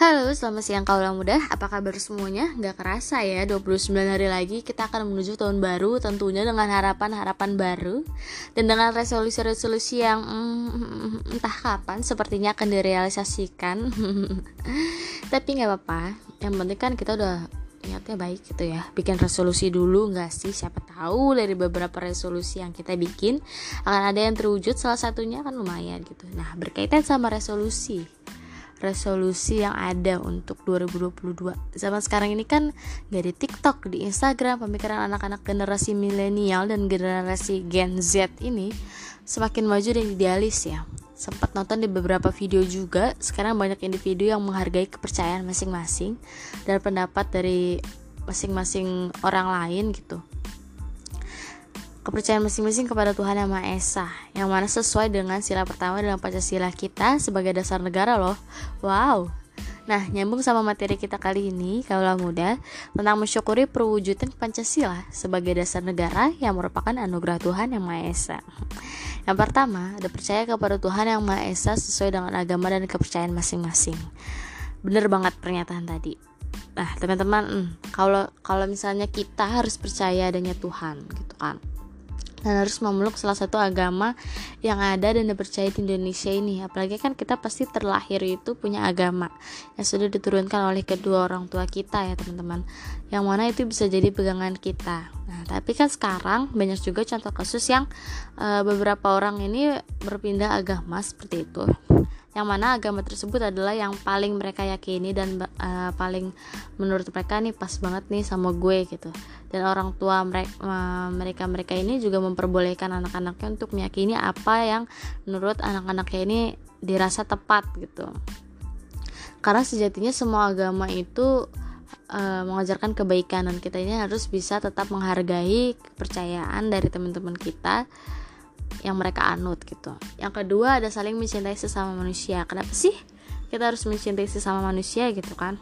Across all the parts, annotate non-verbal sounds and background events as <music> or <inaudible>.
Halo, selamat siang kaula muda. Apa kabar semuanya? Gak kerasa ya, 29 hari lagi kita akan menuju tahun baru tentunya dengan harapan-harapan baru dan dengan resolusi-resolusi yang mm, entah kapan sepertinya akan direalisasikan. <laughs> Tapi nggak apa-apa. Yang penting kan kita udah niatnya baik gitu ya. Bikin resolusi dulu nggak sih? Siapa tahu dari beberapa resolusi yang kita bikin akan ada yang terwujud salah satunya kan lumayan gitu. Nah, berkaitan sama resolusi resolusi yang ada untuk 2022 zaman sekarang ini kan gak di TikTok di Instagram pemikiran anak-anak generasi milenial dan generasi Gen Z ini semakin maju dan idealis ya. Sempat nonton di beberapa video juga sekarang banyak individu yang menghargai kepercayaan masing-masing dan pendapat dari masing-masing orang lain gitu kepercayaan masing-masing kepada Tuhan Yang Maha Esa yang mana sesuai dengan sila pertama dalam Pancasila kita sebagai dasar negara loh. Wow. Nah, nyambung sama materi kita kali ini, kaulah muda, tentang mensyukuri perwujudan Pancasila sebagai dasar negara yang merupakan anugerah Tuhan Yang Maha Esa. Yang pertama, ada percaya kepada Tuhan Yang Maha Esa sesuai dengan agama dan kepercayaan masing-masing. Bener banget pernyataan tadi. Nah, teman-teman, hmm, kalau kalau misalnya kita harus percaya adanya Tuhan gitu kan dan harus memeluk salah satu agama yang ada dan dipercaya di Indonesia ini. Apalagi kan kita pasti terlahir itu punya agama yang sudah diturunkan oleh kedua orang tua kita ya teman-teman. Yang mana itu bisa jadi pegangan kita. Nah tapi kan sekarang banyak juga contoh kasus yang uh, beberapa orang ini berpindah agama seperti itu yang mana agama tersebut adalah yang paling mereka yakini dan uh, paling menurut mereka nih pas banget nih sama gue gitu. Dan orang tua mereka uh, mereka mereka ini juga memperbolehkan anak-anaknya untuk meyakini apa yang menurut anak-anaknya ini dirasa tepat gitu. Karena sejatinya semua agama itu uh, mengajarkan kebaikan dan kita ini harus bisa tetap menghargai kepercayaan dari teman-teman kita yang mereka anut gitu. Yang kedua ada saling mencintai sesama manusia. Kenapa sih kita harus mencintai sesama manusia gitu kan?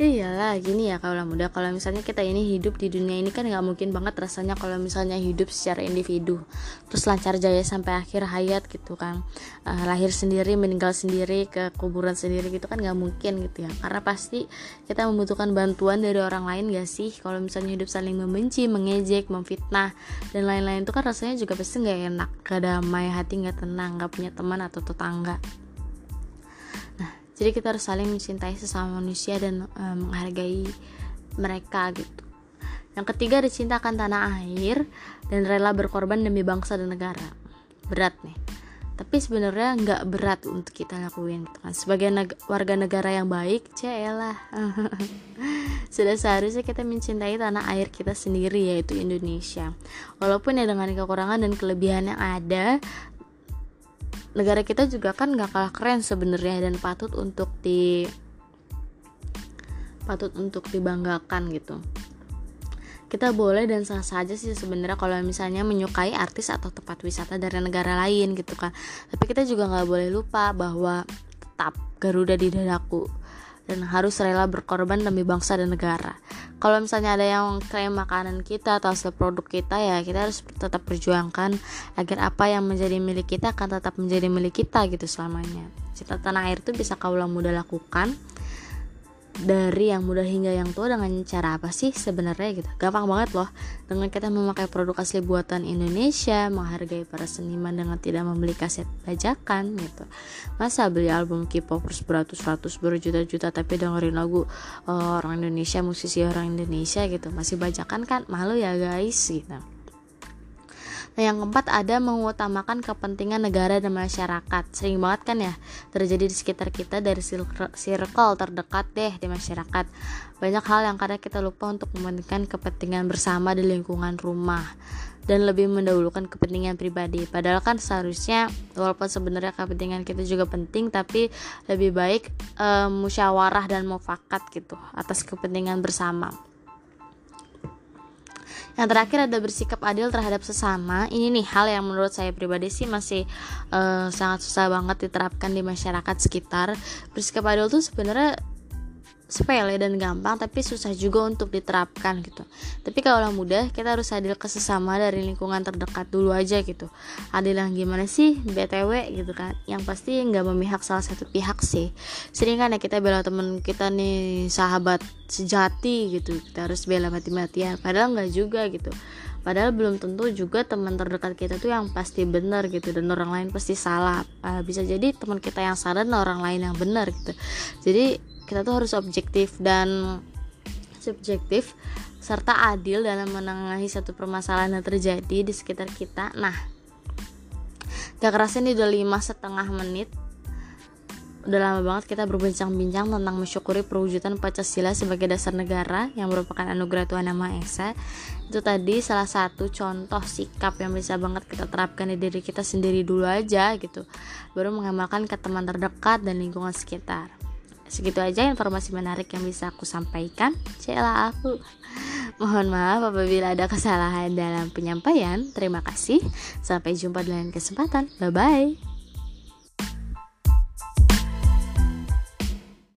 Iyalah gini ya kalau muda kalau misalnya kita ini hidup di dunia ini kan nggak mungkin banget rasanya kalau misalnya hidup secara individu. Terus lancar jaya sampai akhir hayat gitu kan. Uh, lahir sendiri meninggal sendiri ke kuburan sendiri gitu kan nggak mungkin gitu ya. Karena pasti kita membutuhkan bantuan dari orang lain gak sih? Kalau misalnya hidup saling membenci mengejek memfitnah dan lain-lain itu kan rasanya juga pasti nggak enak. Gak damai hati nggak tenang nggak punya teman atau tetangga jadi kita harus saling mencintai sesama manusia dan uh, menghargai mereka gitu. Yang ketiga ada cinta akan tanah air dan rela berkorban demi bangsa dan negara. Berat nih. Tapi sebenarnya nggak berat untuk kita lakuin gitu kan. Sebagai neg warga negara yang baik celah <laughs> sudah seharusnya kita mencintai tanah air kita sendiri yaitu Indonesia. Walaupun ya dengan kekurangan dan kelebihan yang ada negara kita juga kan gak kalah keren sebenarnya dan patut untuk di patut untuk dibanggakan gitu. Kita boleh dan sah saja sih sebenarnya kalau misalnya menyukai artis atau tempat wisata dari negara lain gitu kan. Tapi kita juga nggak boleh lupa bahwa tetap Garuda di dadaku dan harus rela berkorban demi bangsa dan negara. Kalau misalnya ada yang klaim makanan kita atau hasil produk kita ya kita harus tetap perjuangkan agar apa yang menjadi milik kita akan tetap menjadi milik kita gitu selamanya. Cita tanah air itu bisa kaulah muda lakukan dari yang muda hingga yang tua dengan cara apa sih sebenarnya gitu? Gampang banget loh. Dengan kita memakai produk asli buatan Indonesia menghargai para seniman dengan tidak membeli kaset bajakan gitu. Masa beli album K-popers beratus-ratus berjuta-juta tapi dengerin lagu uh, orang Indonesia musisi orang Indonesia gitu? Masih bajakan kan? Malu ya guys gitu Nah, yang keempat ada mengutamakan kepentingan negara dan masyarakat. Sering banget kan ya terjadi di sekitar kita dari circle terdekat deh di masyarakat. Banyak hal yang kadang kita lupa untuk mementingkan kepentingan bersama di lingkungan rumah dan lebih mendahulukan kepentingan pribadi. Padahal kan seharusnya walaupun sebenarnya kepentingan kita juga penting tapi lebih baik um, musyawarah dan mufakat gitu atas kepentingan bersama. Yang terakhir ada bersikap adil terhadap sesama. Ini nih hal yang menurut saya pribadi sih masih uh, sangat susah banget diterapkan di masyarakat sekitar. Bersikap adil tuh sebenarnya sepele dan gampang tapi susah juga untuk diterapkan gitu. Tapi kalau mudah kita harus adil ke sesama dari lingkungan terdekat dulu aja gitu. Adil yang gimana sih? Btw gitu kan. Yang pasti nggak memihak salah satu pihak sih. Sering kan ya kita bela temen kita nih sahabat sejati gitu. Kita harus bela mati-matian. Padahal nggak juga gitu. Padahal belum tentu juga teman terdekat kita tuh yang pasti benar gitu. Dan orang lain pasti salah. Uh, bisa jadi teman kita yang salah dan orang lain yang benar gitu. Jadi kita tuh harus objektif dan subjektif serta adil dalam menangani satu permasalahan yang terjadi di sekitar kita. Nah, gak kerasa ini udah lima setengah menit udah lama banget kita berbincang-bincang tentang mensyukuri perwujudan Pancasila sebagai dasar negara yang merupakan anugerah Tuhan Yang Maha Esa. Itu tadi salah satu contoh sikap yang bisa banget kita terapkan di diri kita sendiri dulu aja gitu. Baru mengamalkan ke teman terdekat dan lingkungan sekitar. Segitu aja informasi menarik yang bisa aku sampaikan. Cela aku. Mohon maaf apabila ada kesalahan dalam penyampaian. Terima kasih. Sampai jumpa di lain kesempatan. Bye bye.